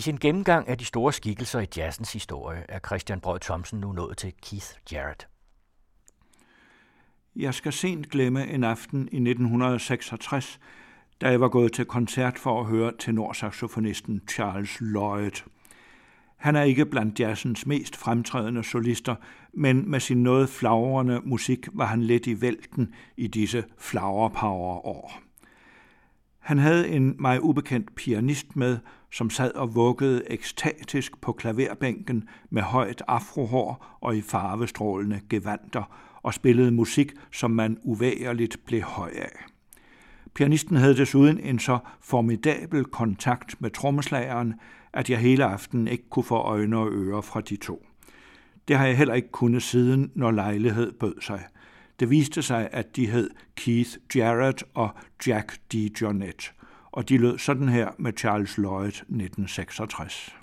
I sin gennemgang af de store skikkelser i jazzens historie er Christian Brød Thomsen nu nået til Keith Jarrett. Jeg skal sent glemme en aften i 1966, da jeg var gået til koncert for at høre tenorsaxofonisten Charles Lloyd. Han er ikke blandt jazzens mest fremtrædende solister, men med sin noget flagrende musik var han lidt i vælten i disse flower power år. Han havde en mig ubekendt pianist med, som sad og vuggede ekstatisk på klaverbænken med højt afrohår og i farvestrålende gevanter og spillede musik, som man uværligt blev høj af. Pianisten havde desuden en så formidabel kontakt med trommeslageren, at jeg hele aftenen ikke kunne få øjne og ører fra de to. Det har jeg heller ikke kunnet siden, når lejlighed bød sig. Det viste sig, at de hed Keith Jarrett og Jack D. Og de lød sådan her med Charles Lloyd 1966.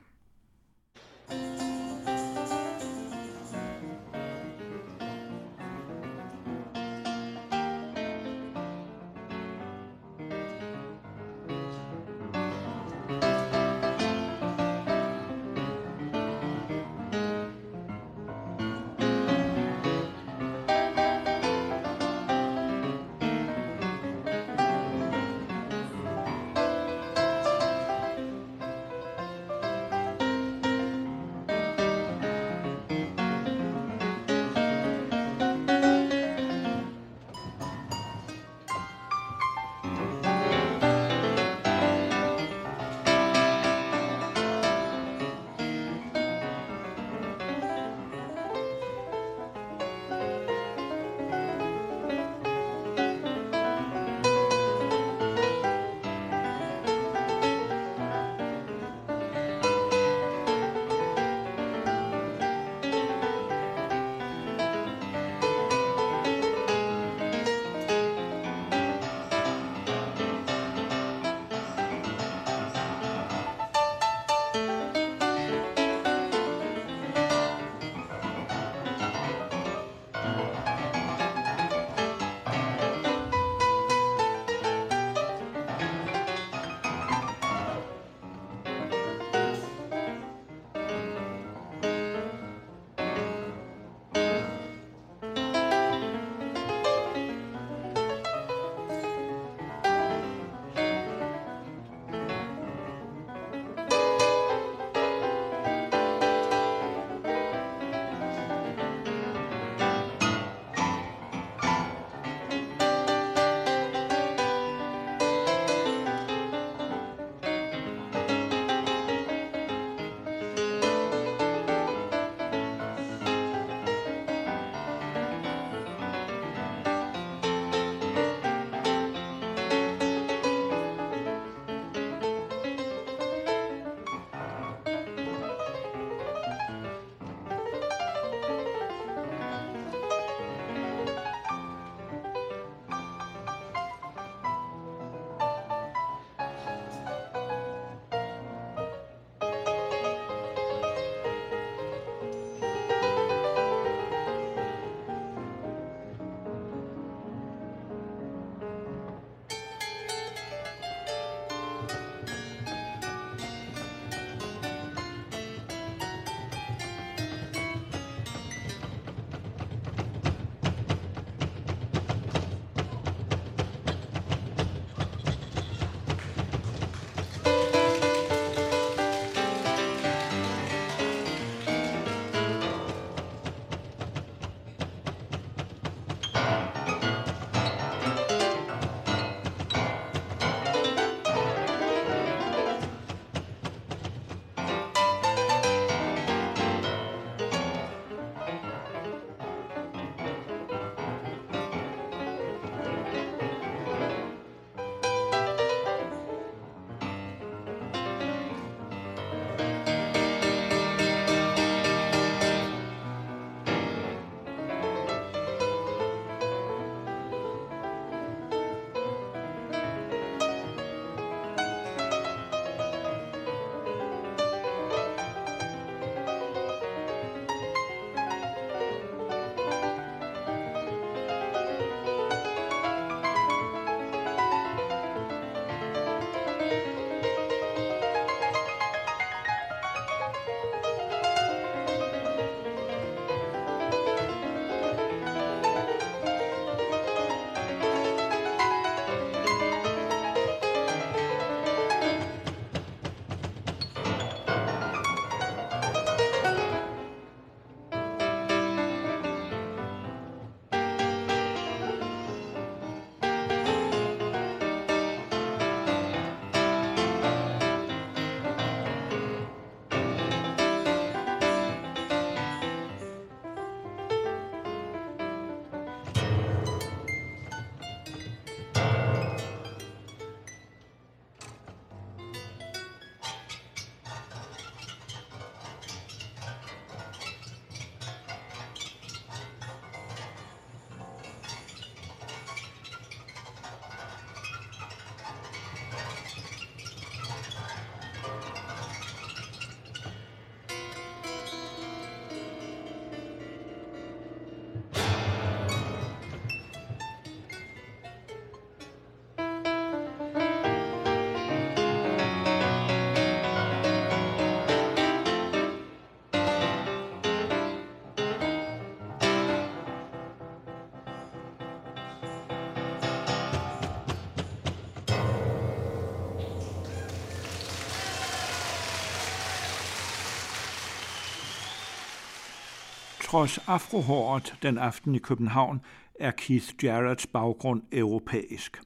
Trods afrohåret den aften i København er Keith Jarretts baggrund europæisk.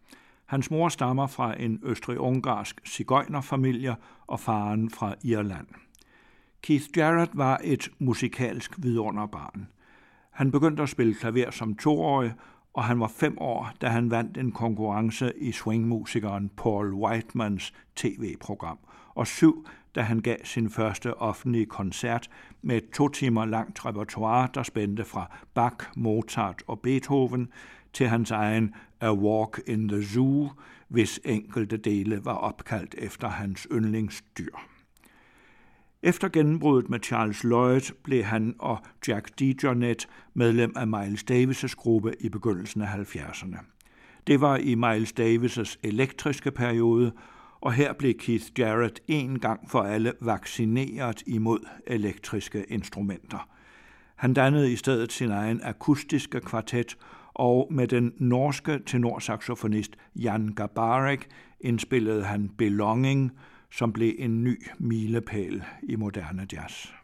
Hans mor stammer fra en østrig-ungarsk cigøjnerfamilie og faren fra Irland. Keith Jarrett var et musikalsk vidunderbarn. Han begyndte at spille klaver som toårig, og han var fem år, da han vandt en konkurrence i swingmusikeren Paul Whitemans tv-program, og syv, da han gav sin første offentlige koncert med et to timer langt repertoire, der spændte fra Bach, Mozart og Beethoven til hans egen A Walk in the Zoo, hvis enkelte dele var opkaldt efter hans yndlingsdyr. Efter gennembruddet med Charles Lloyd blev han og Jack DeJohnette medlem af Miles Davis' gruppe i begyndelsen af 70'erne. Det var i Miles Davis' elektriske periode, og her blev Keith Jarrett en gang for alle vaccineret imod elektriske instrumenter. Han dannede i stedet sin egen akustiske kvartet, og med den norske tenorsaxofonist Jan Gabarek indspillede han Belonging, som blev en ny milepæl i moderne jazz.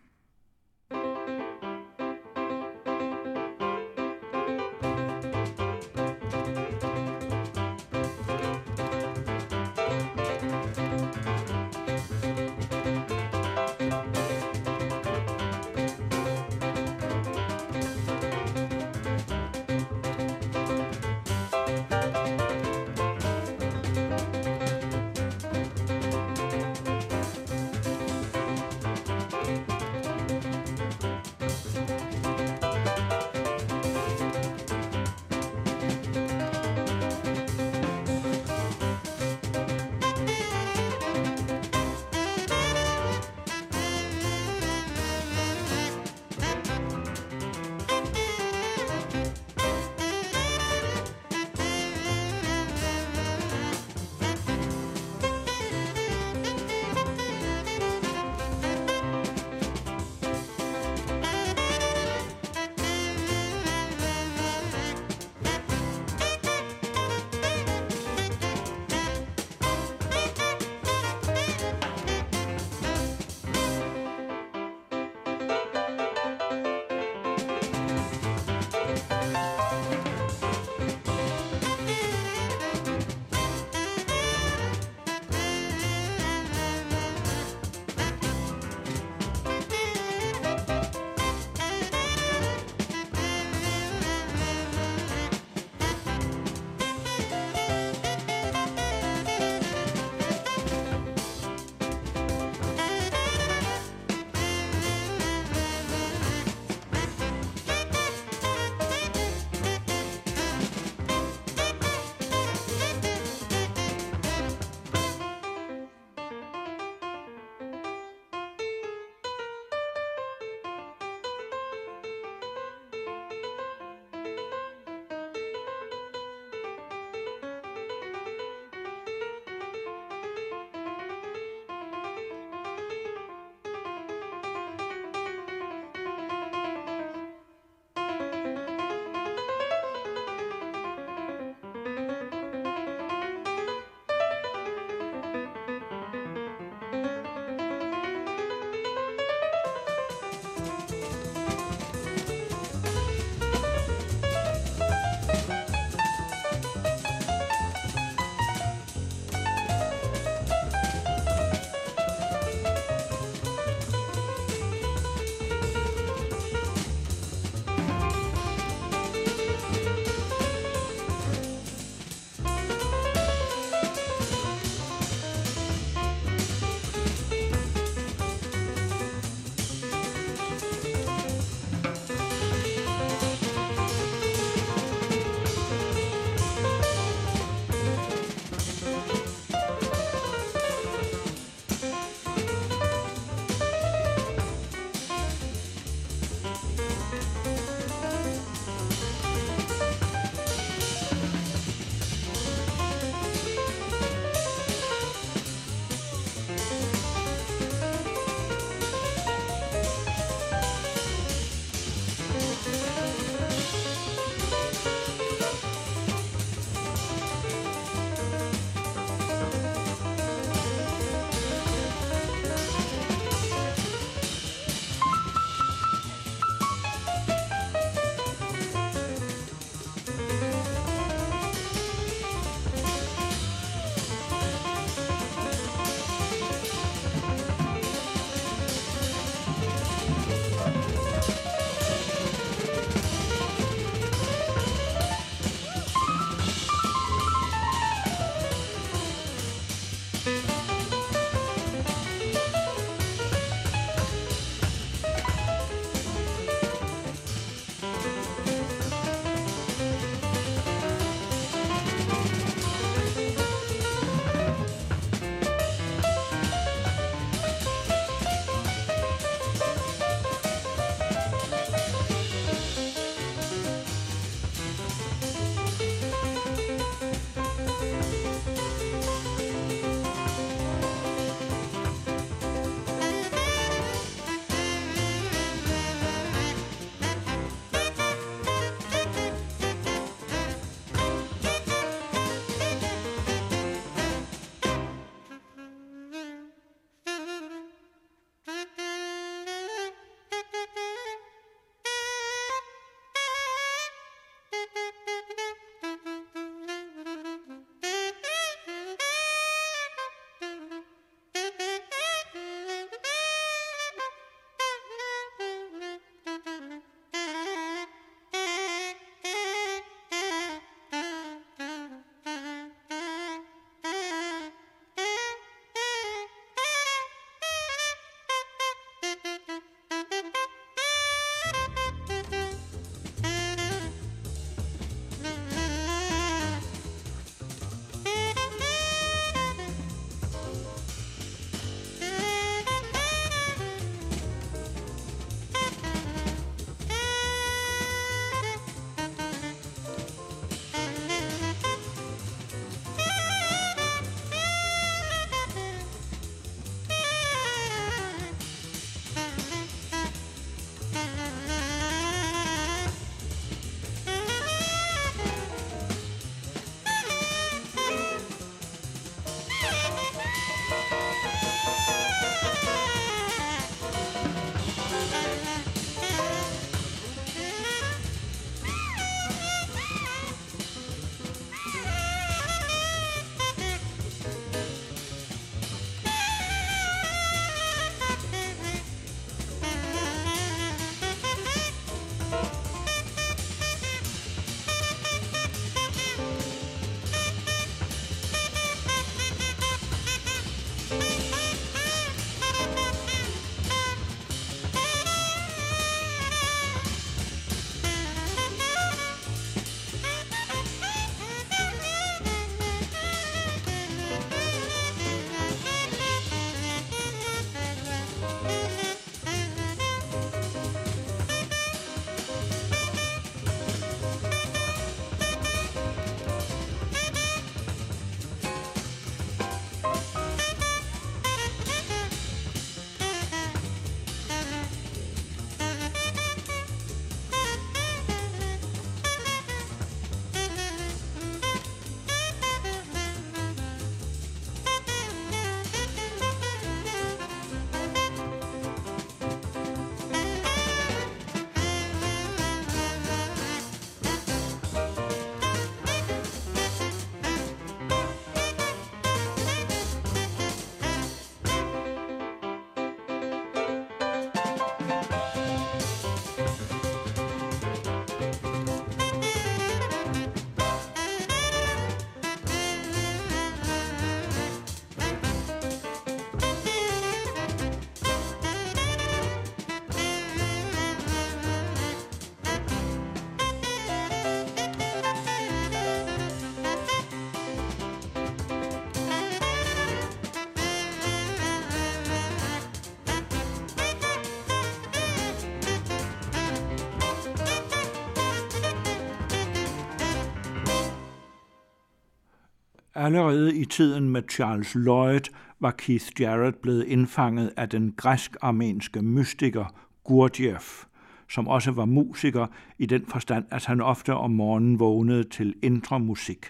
Allerede i tiden med Charles Lloyd var Keith Jarrett blevet indfanget af den græsk-armenske mystiker Gurdjieff, som også var musiker i den forstand, at han ofte om morgenen vågnede til indre musik.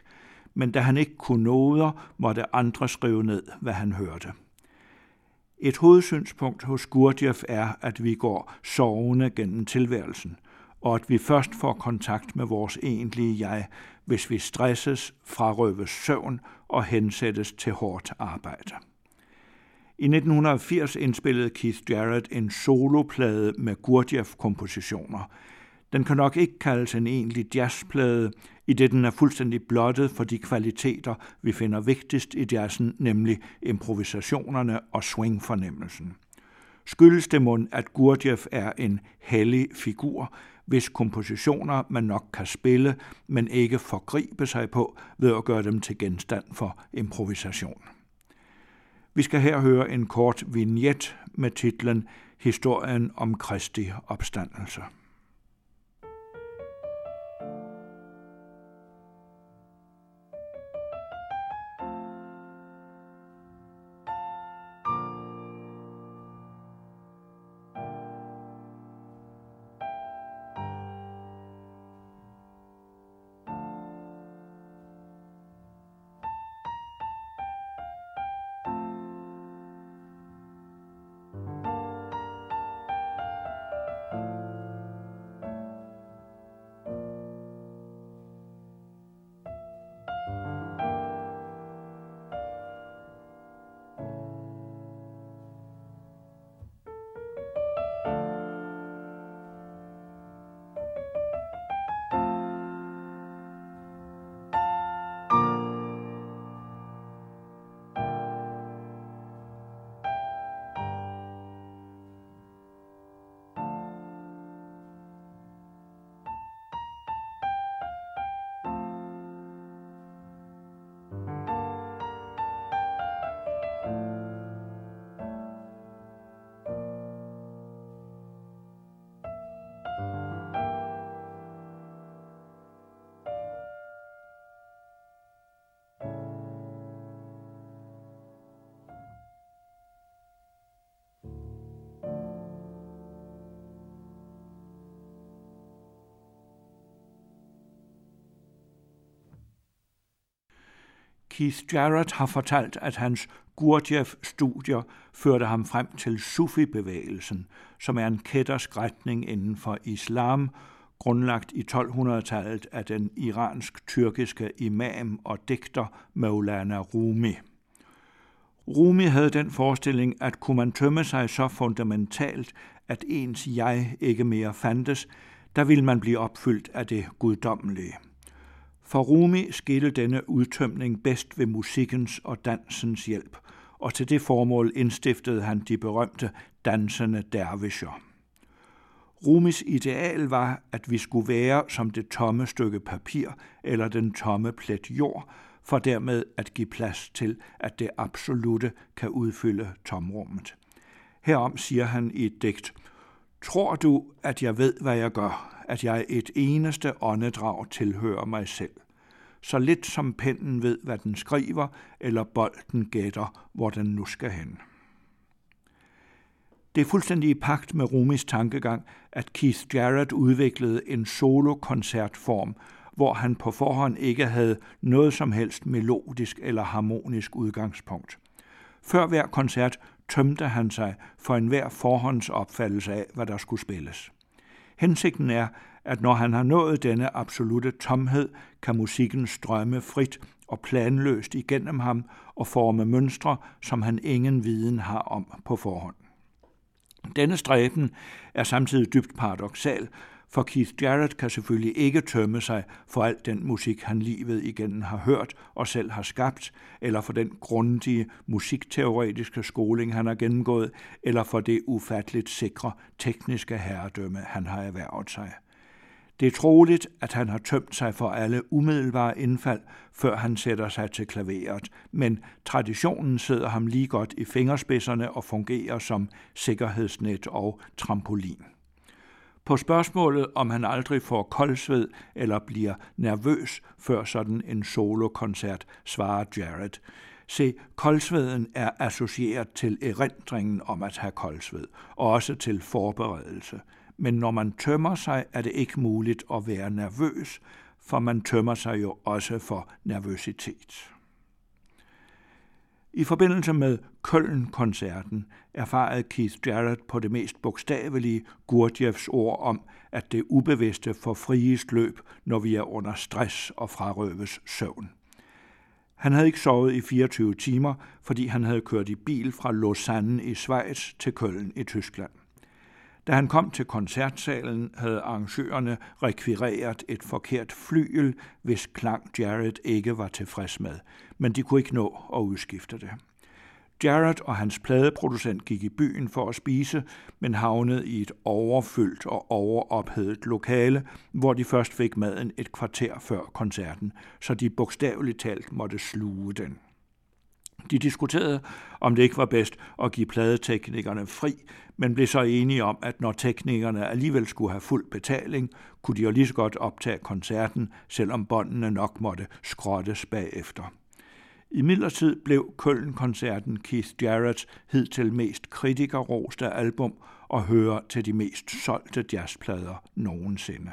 Men da han ikke kunne noder, måtte andre skrive ned, hvad han hørte. Et hovedsynspunkt hos Gurdjieff er, at vi går sovende gennem tilværelsen, og at vi først får kontakt med vores egentlige jeg, hvis vi stresses, frarøves søvn og hensættes til hårdt arbejde. I 1980 indspillede Keith Jarrett en soloplade med Gurdjieff-kompositioner. Den kan nok ikke kaldes en egentlig jazzplade, i det den er fuldstændig blottet for de kvaliteter, vi finder vigtigst i jazzen, nemlig improvisationerne og swingfornemmelsen. Skyldes det mund, at Gurdjieff er en hellig figur, hvis kompositioner man nok kan spille, men ikke forgribe sig på ved at gøre dem til genstand for improvisation. Vi skal her høre en kort vignet med titlen Historien om Kristi opstandelse. Keith Jarrett har fortalt, at hans Gurdjieff-studier førte ham frem til Sufi-bevægelsen, som er en kættersk retning inden for islam, grundlagt i 1200-tallet af den iransk-tyrkiske imam og digter Maulana Rumi. Rumi havde den forestilling, at kunne man tømme sig så fundamentalt, at ens jeg ikke mere fandtes, der ville man blive opfyldt af det guddommelige. For Rumi skete denne udtømning bedst ved musikkens og dansens hjælp, og til det formål indstiftede han de berømte dansende dervisher. Rumis ideal var, at vi skulle være som det tomme stykke papir eller den tomme plet jord, for dermed at give plads til, at det absolute kan udfylde tomrummet. Herom siger han i et digt, Tror du, at jeg ved, hvad jeg gør? At jeg et eneste åndedrag tilhører mig selv. Så lidt som pennen ved, hvad den skriver, eller bolden gætter, hvor den nu skal hen. Det er fuldstændig i pagt med Rumis tankegang, at Keith Jarrett udviklede en solokoncertform, hvor han på forhånd ikke havde noget som helst melodisk eller harmonisk udgangspunkt. Før hver koncert tømte han sig for enhver forhåndsopfattelse af, hvad der skulle spilles. Hensigten er, at når han har nået denne absolute tomhed, kan musikken strømme frit og planløst igennem ham og forme mønstre, som han ingen viden har om på forhånd. Denne stræben er samtidig dybt paradoxal, for Keith Jarrett kan selvfølgelig ikke tømme sig for al den musik, han livet igennem har hørt og selv har skabt, eller for den grundige musikteoretiske skoling, han har gennemgået, eller for det ufatteligt sikre tekniske herredømme, han har erhvervet sig. Det er troligt, at han har tømt sig for alle umiddelbare indfald, før han sætter sig til klaveret, men traditionen sidder ham lige godt i fingerspidserne og fungerer som sikkerhedsnet og trampolin. På spørgsmålet, om han aldrig får koldsved eller bliver nervøs før sådan en solokoncert, svarer Jared. Se, koldsveden er associeret til erindringen om at have koldsved, og også til forberedelse. Men når man tømmer sig, er det ikke muligt at være nervøs, for man tømmer sig jo også for nervøsitet. I forbindelse med Køln-koncerten erfarede Keith Jarrett på det mest bogstavelige Gurdjieffs ord om, at det ubevidste får friest løb, når vi er under stress og frarøves søvn. Han havde ikke sovet i 24 timer, fordi han havde kørt i bil fra Lausanne i Schweiz til Køln i Tyskland. Da han kom til koncertsalen, havde arrangørerne rekvireret et forkert flyel, hvis klang Jared ikke var tilfreds med, men de kunne ikke nå at udskifte det. Jared og hans pladeproducent gik i byen for at spise, men havnede i et overfyldt og overophedet lokale, hvor de først fik maden et kvarter før koncerten, så de bogstaveligt talt måtte sluge den. De diskuterede, om det ikke var bedst at give pladeteknikerne fri, men blev så enige om, at når teknikerne alligevel skulle have fuld betaling, kunne de jo lige så godt optage koncerten, selvom båndene nok måtte skrottes bagefter. I midlertid blev Køln-koncerten Keith Jarretts hidtil mest kritikerroste album og hører til de mest solgte jazzplader nogensinde.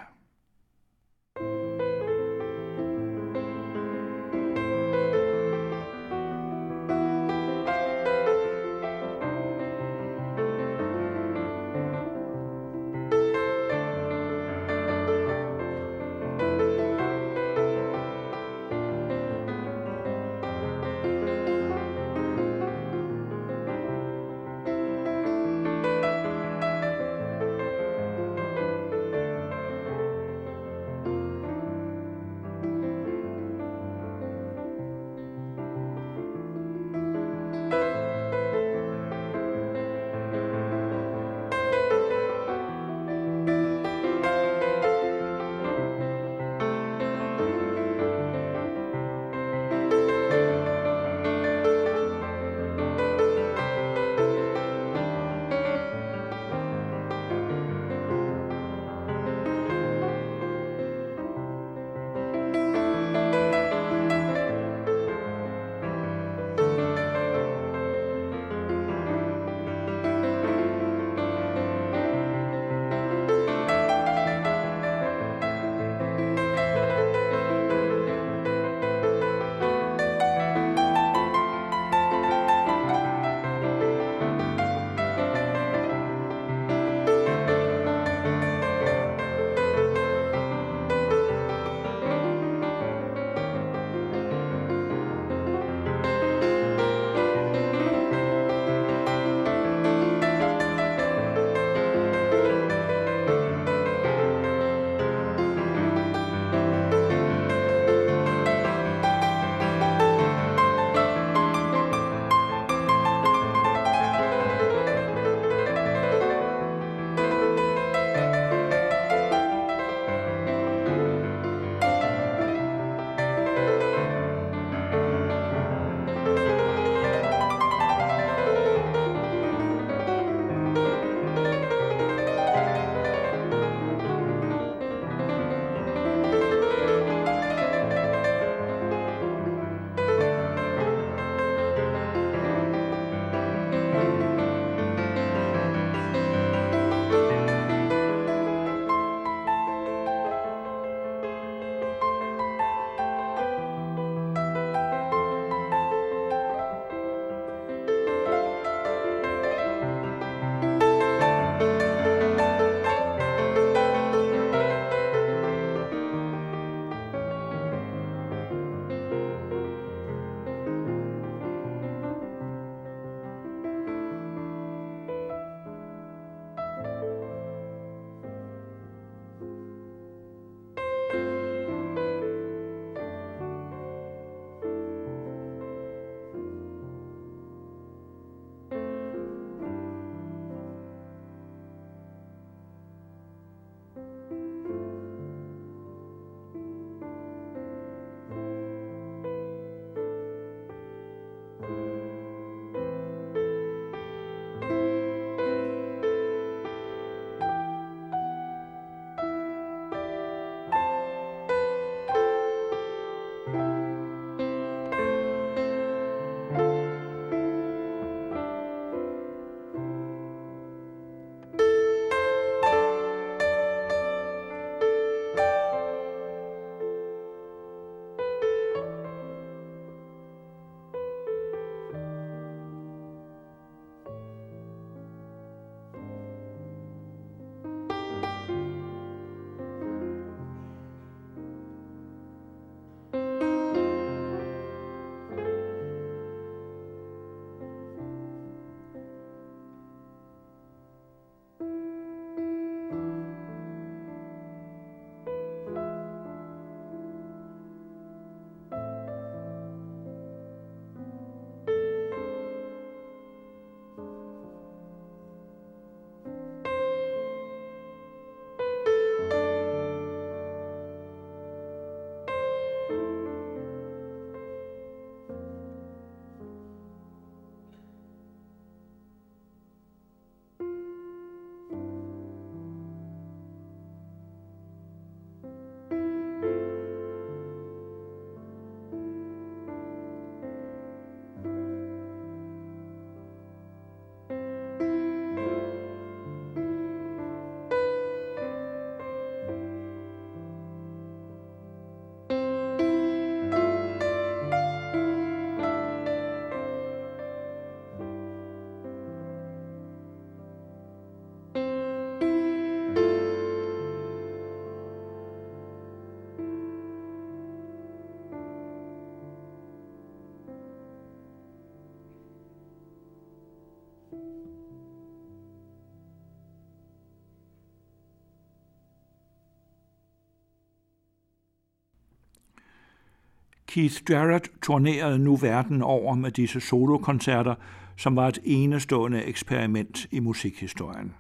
Keith Jarrett turnerede nu verden over med disse solokoncerter, som var et enestående eksperiment i musikhistorien.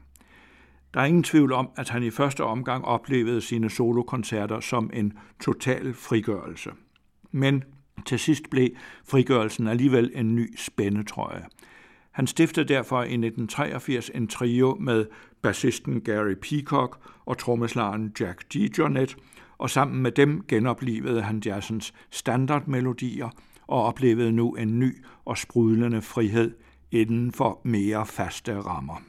Der er ingen tvivl om, at han i første omgang oplevede sine solokoncerter som en total frigørelse. Men til sidst blev frigørelsen alligevel en ny spændetrøje. Han stiftede derfor i 1983 en trio med bassisten Gary Peacock og trommeslageren Jack DeJohnette, og sammen med dem genoplevede han jazzens standardmelodier og oplevede nu en ny og sprudlende frihed inden for mere faste rammer.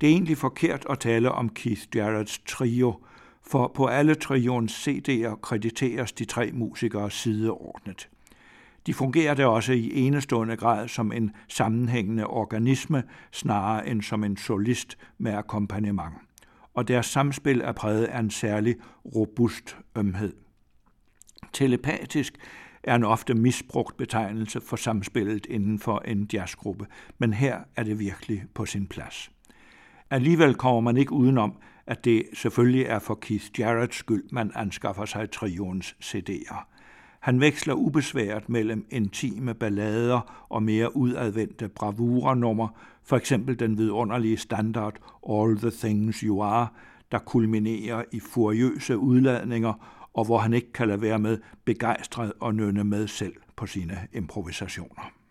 Det er egentlig forkert at tale om Keith Jarretts trio, for på alle trioens CD'er krediteres de tre musikere sideordnet. De fungerede også i enestående grad som en sammenhængende organisme, snarere end som en solist med akkompagnement. Og deres samspil er præget af en særlig robust ømhed. Telepatisk er en ofte misbrugt betegnelse for samspillet inden for en jazzgruppe, men her er det virkelig på sin plads. Alligevel kommer man ikke udenom, at det selvfølgelig er for Keith Jarretts skyld, man anskaffer sig trions CD'er. Han veksler ubesværet mellem intime ballader og mere udadvendte bravurenummer, for eksempel den vidunderlige standard All the Things You Are, der kulminerer i furiøse udladninger, og hvor han ikke kan lade være med begejstret og nynne med selv på sine improvisationer.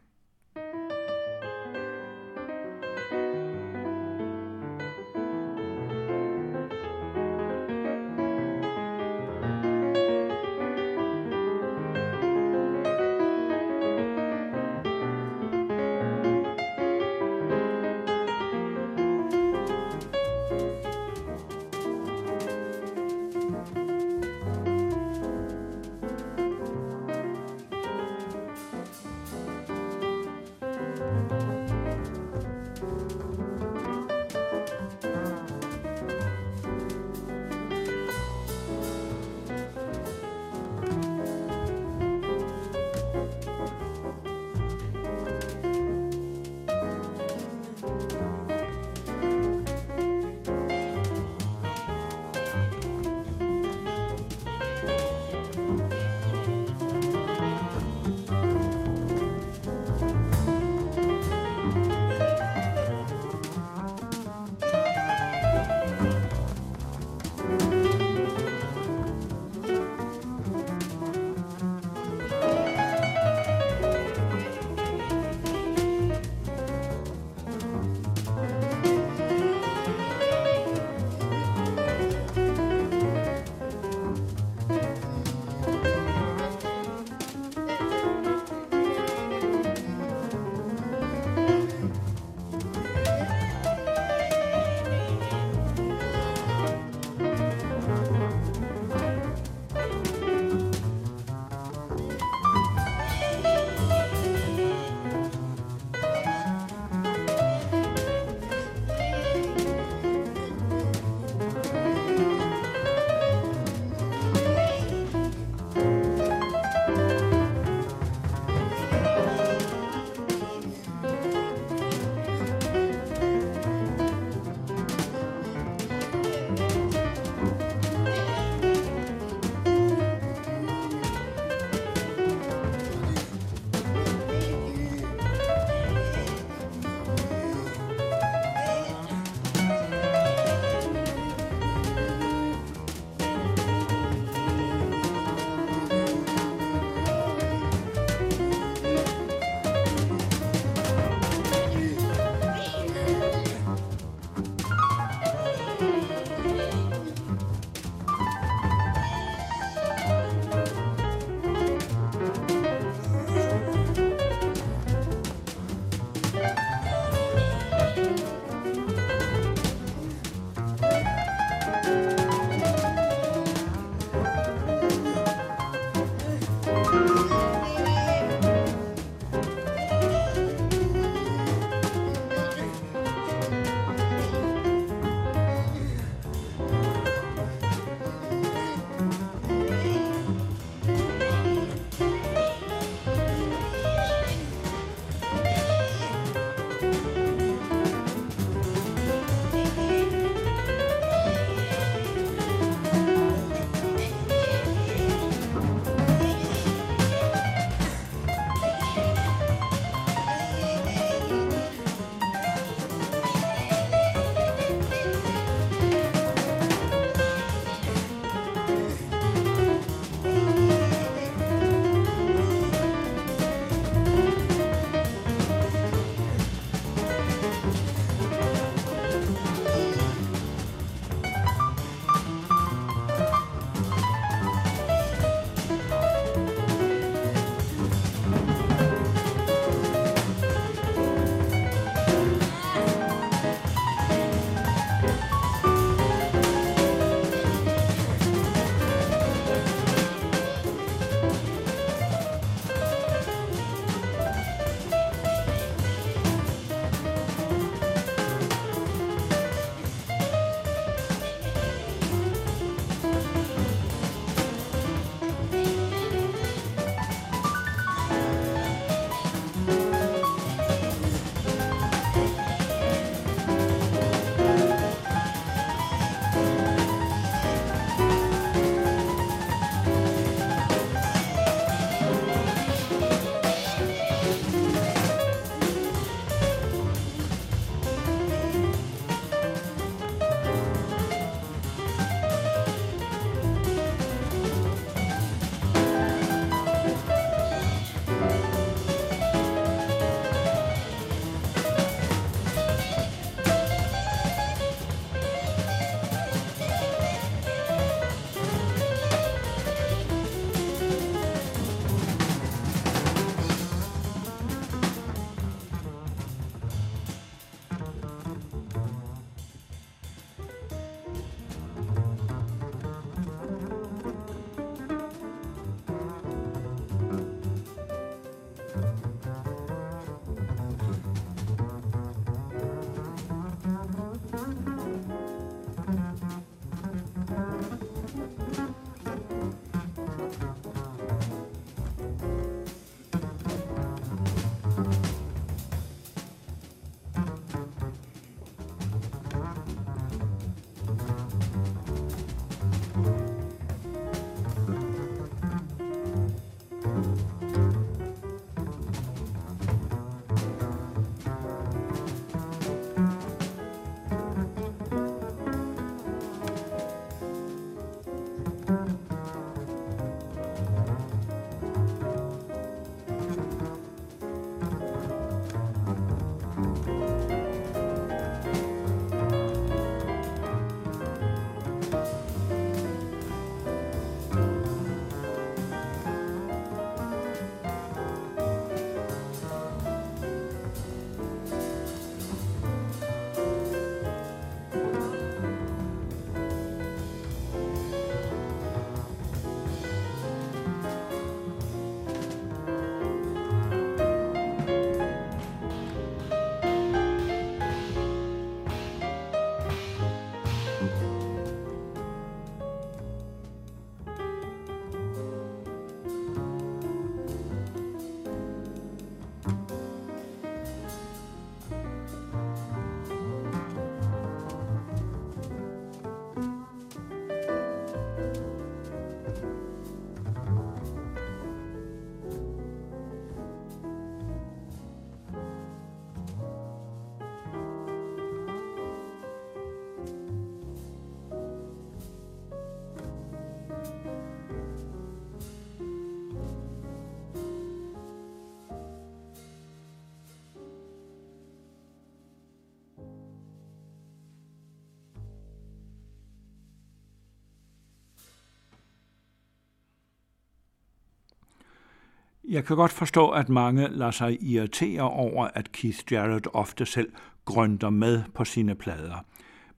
Jeg kan godt forstå, at mange lader sig irritere over, at Keith Jarrett ofte selv grønter med på sine plader.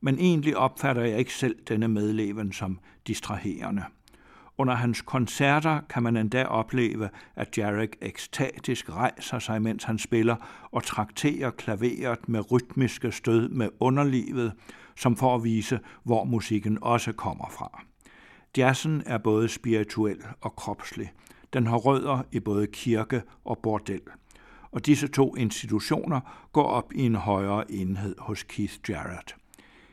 Men egentlig opfatter jeg ikke selv denne medleven som distraherende. Under hans koncerter kan man endda opleve, at Jarek ekstatisk rejser sig, mens han spiller, og trakterer klaveret med rytmiske stød med underlivet, som for at vise, hvor musikken også kommer fra. Jazzen er både spirituel og kropslig. Den har rødder i både kirke og bordel. Og disse to institutioner går op i en højere enhed hos Keith Jarrett.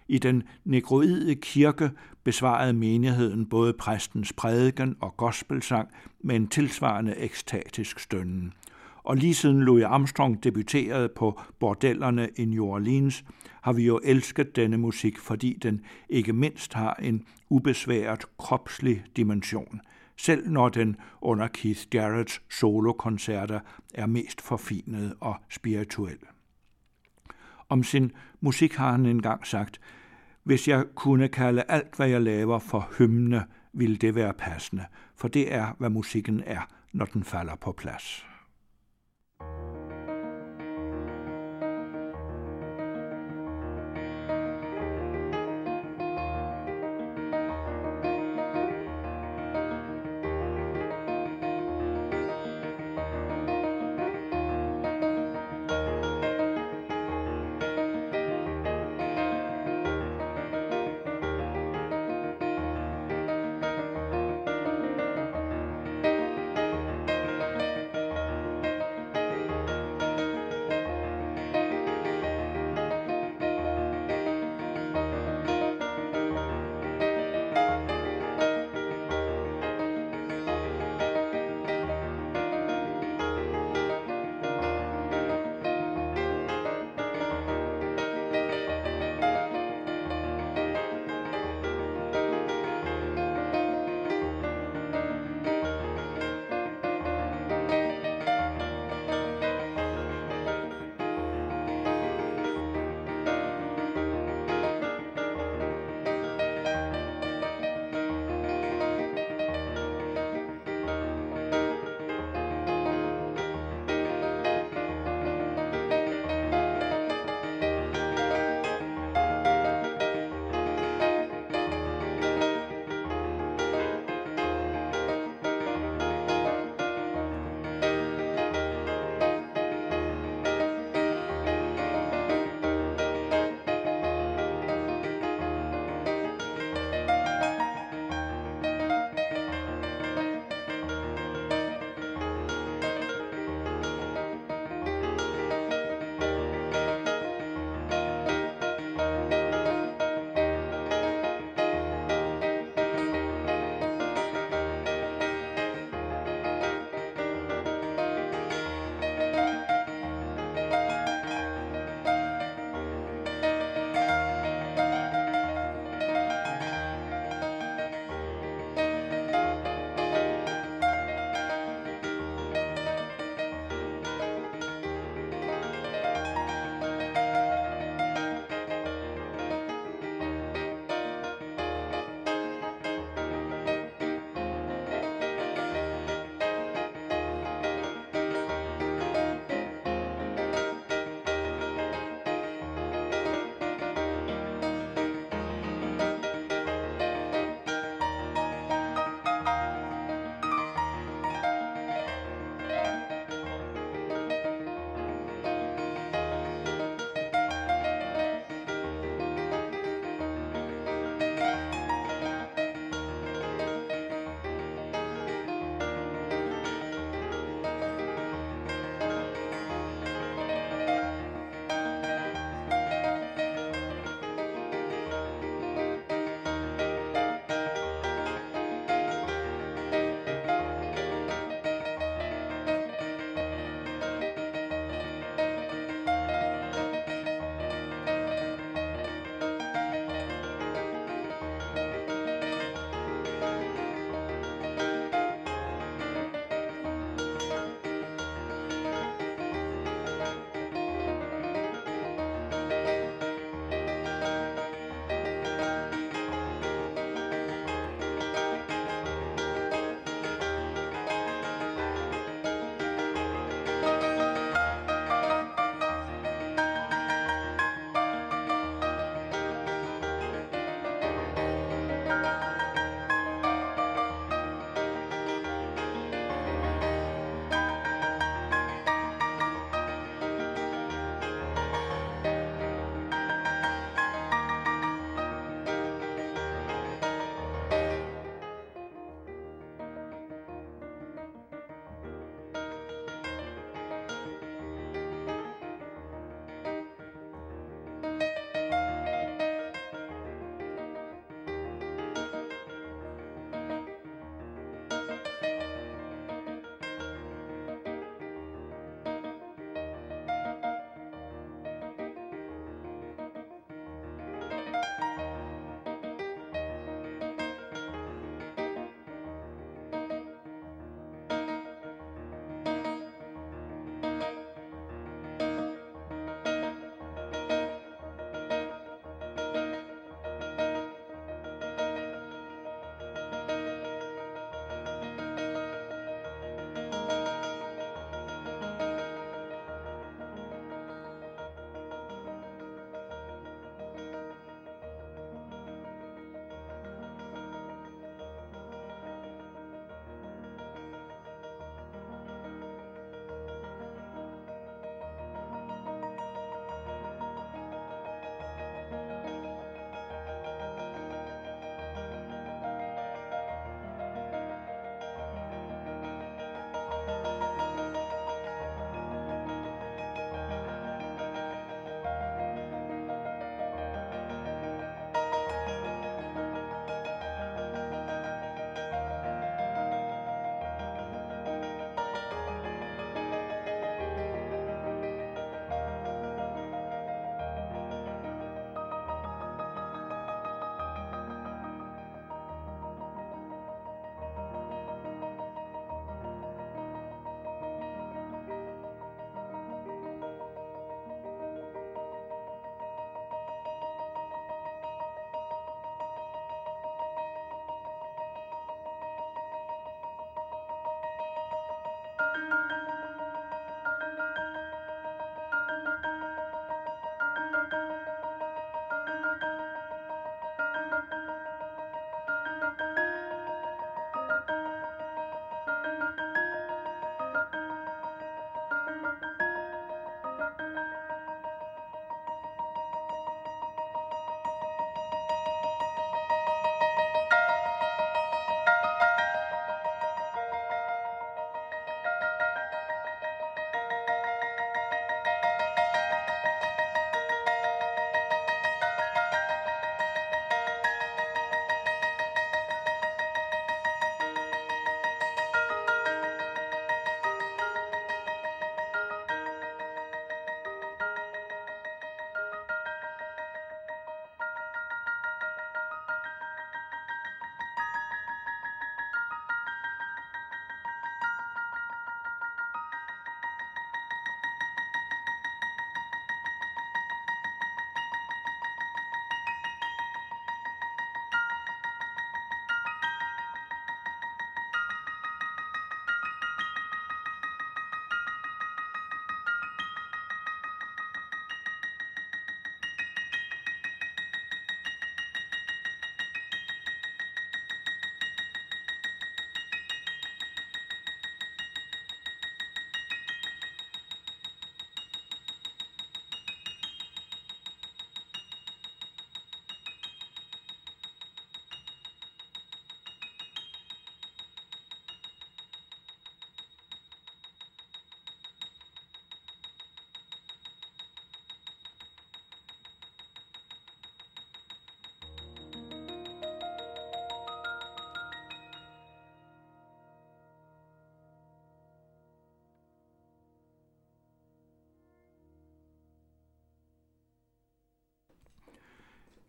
I den negroide kirke besvarede menigheden både præstens prædiken og gospelsang med en tilsvarende ekstatisk stønnen. Og lige siden Louis Armstrong debuterede på bordellerne i New Orleans, har vi jo elsket denne musik, fordi den ikke mindst har en ubesværet kropslig dimension, selv når den under Keith Jarretts solokoncerter er mest forfinet og spirituel. Om sin musik har han engang sagt, hvis jeg kunne kalde alt, hvad jeg laver for hymne, ville det være passende, for det er, hvad musikken er, når den falder på plads.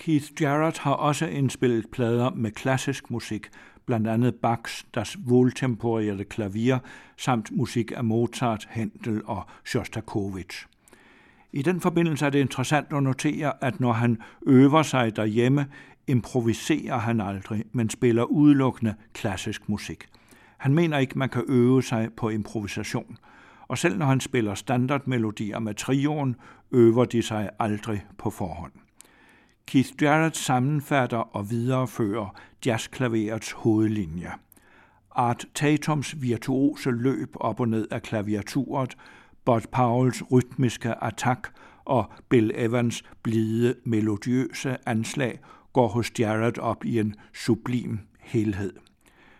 Keith Jarrett har også indspillet plader med klassisk musik, blandt andet Bachs Das Wohltemporierte Klavier samt musik af Mozart, Händel og Shostakovich. I den forbindelse er det interessant at notere, at når han øver sig derhjemme, improviserer han aldrig, men spiller udelukkende klassisk musik. Han mener ikke, man kan øve sig på improvisation. Og selv når han spiller standardmelodier med trioen, øver de sig aldrig på forhånd. Keith Jarrett sammenfatter og viderefører jazzklaverets hovedlinjer. Art Tatums virtuose løb op og ned af klaviaturet, Bud Powells rytmiske attack og Bill Evans blide melodiøse anslag går hos Jarrett op i en sublim helhed.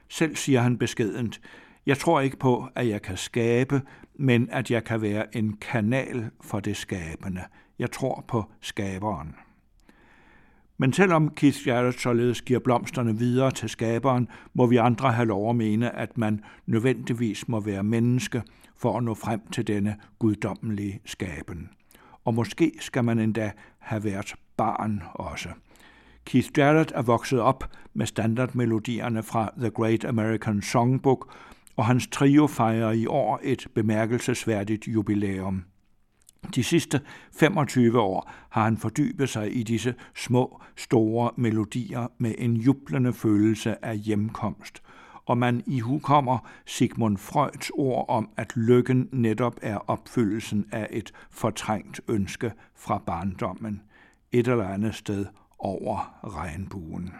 Selv siger han beskedent, jeg tror ikke på, at jeg kan skabe, men at jeg kan være en kanal for det skabende. Jeg tror på skaberen. Men selvom Keith Jarrett således giver blomsterne videre til skaberen, må vi andre have lov at mene, at man nødvendigvis må være menneske for at nå frem til denne guddommelige skaben. Og måske skal man endda have været barn også. Keith Jarrett er vokset op med standardmelodierne fra The Great American Songbook, og hans trio fejrer i år et bemærkelsesværdigt jubilæum. De sidste 25 år har han fordybet sig i disse små, store melodier med en jublende følelse af hjemkomst, og man i hukommer Sigmund Freuds ord om, at lykken netop er opfyldelsen af et fortrængt ønske fra barndommen, et eller andet sted over regnbuen.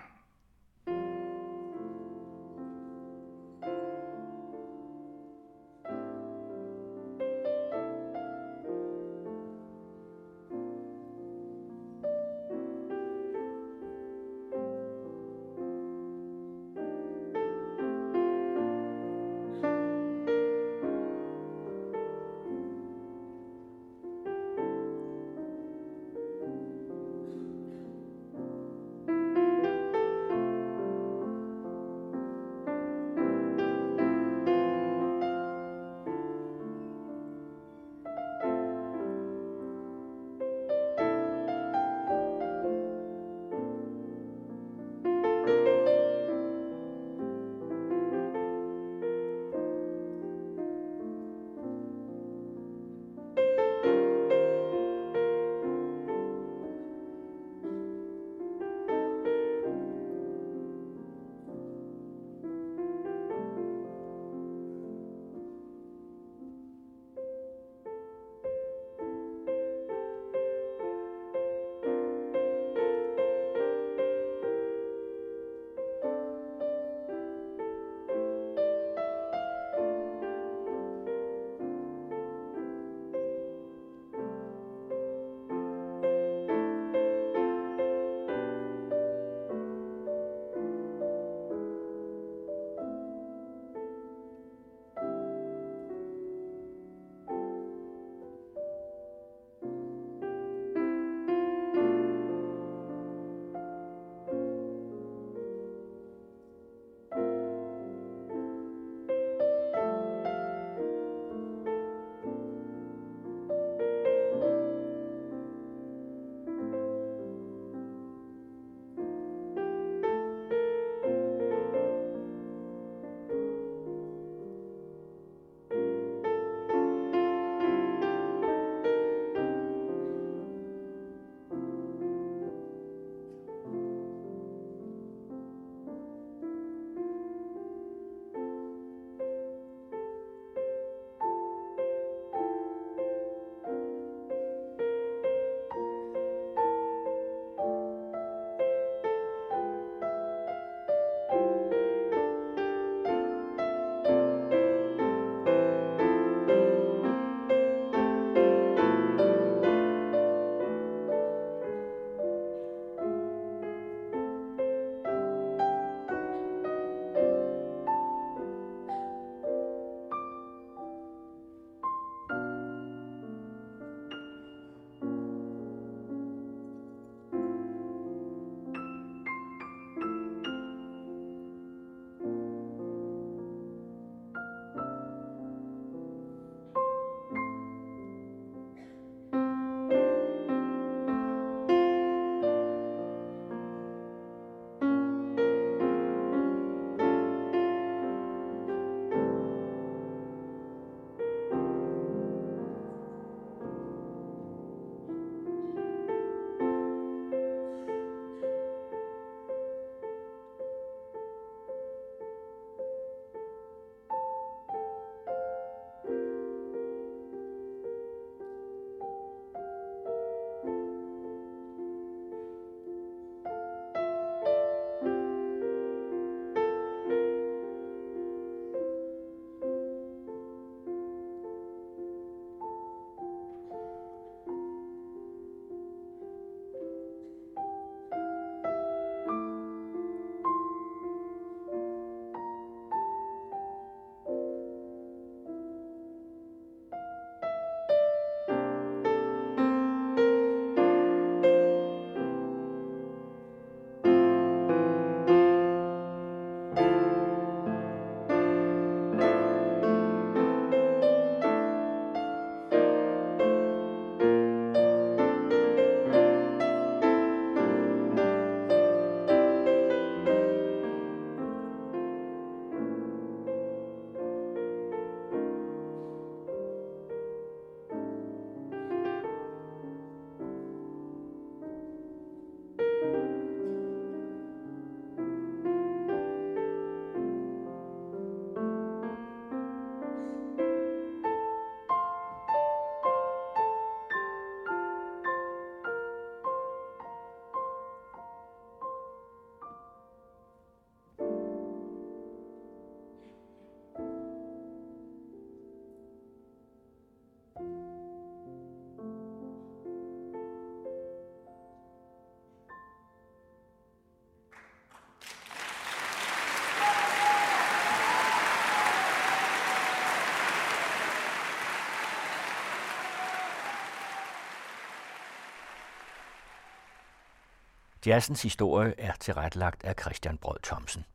Jazzens historie er tilrettelagt af Christian Brød Thomsen.